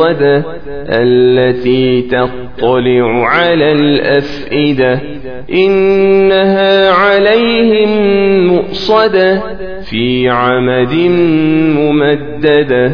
الموقدة التي تطلع على الأفئدة. إنها عليهم مؤصدة في عمد ممددة.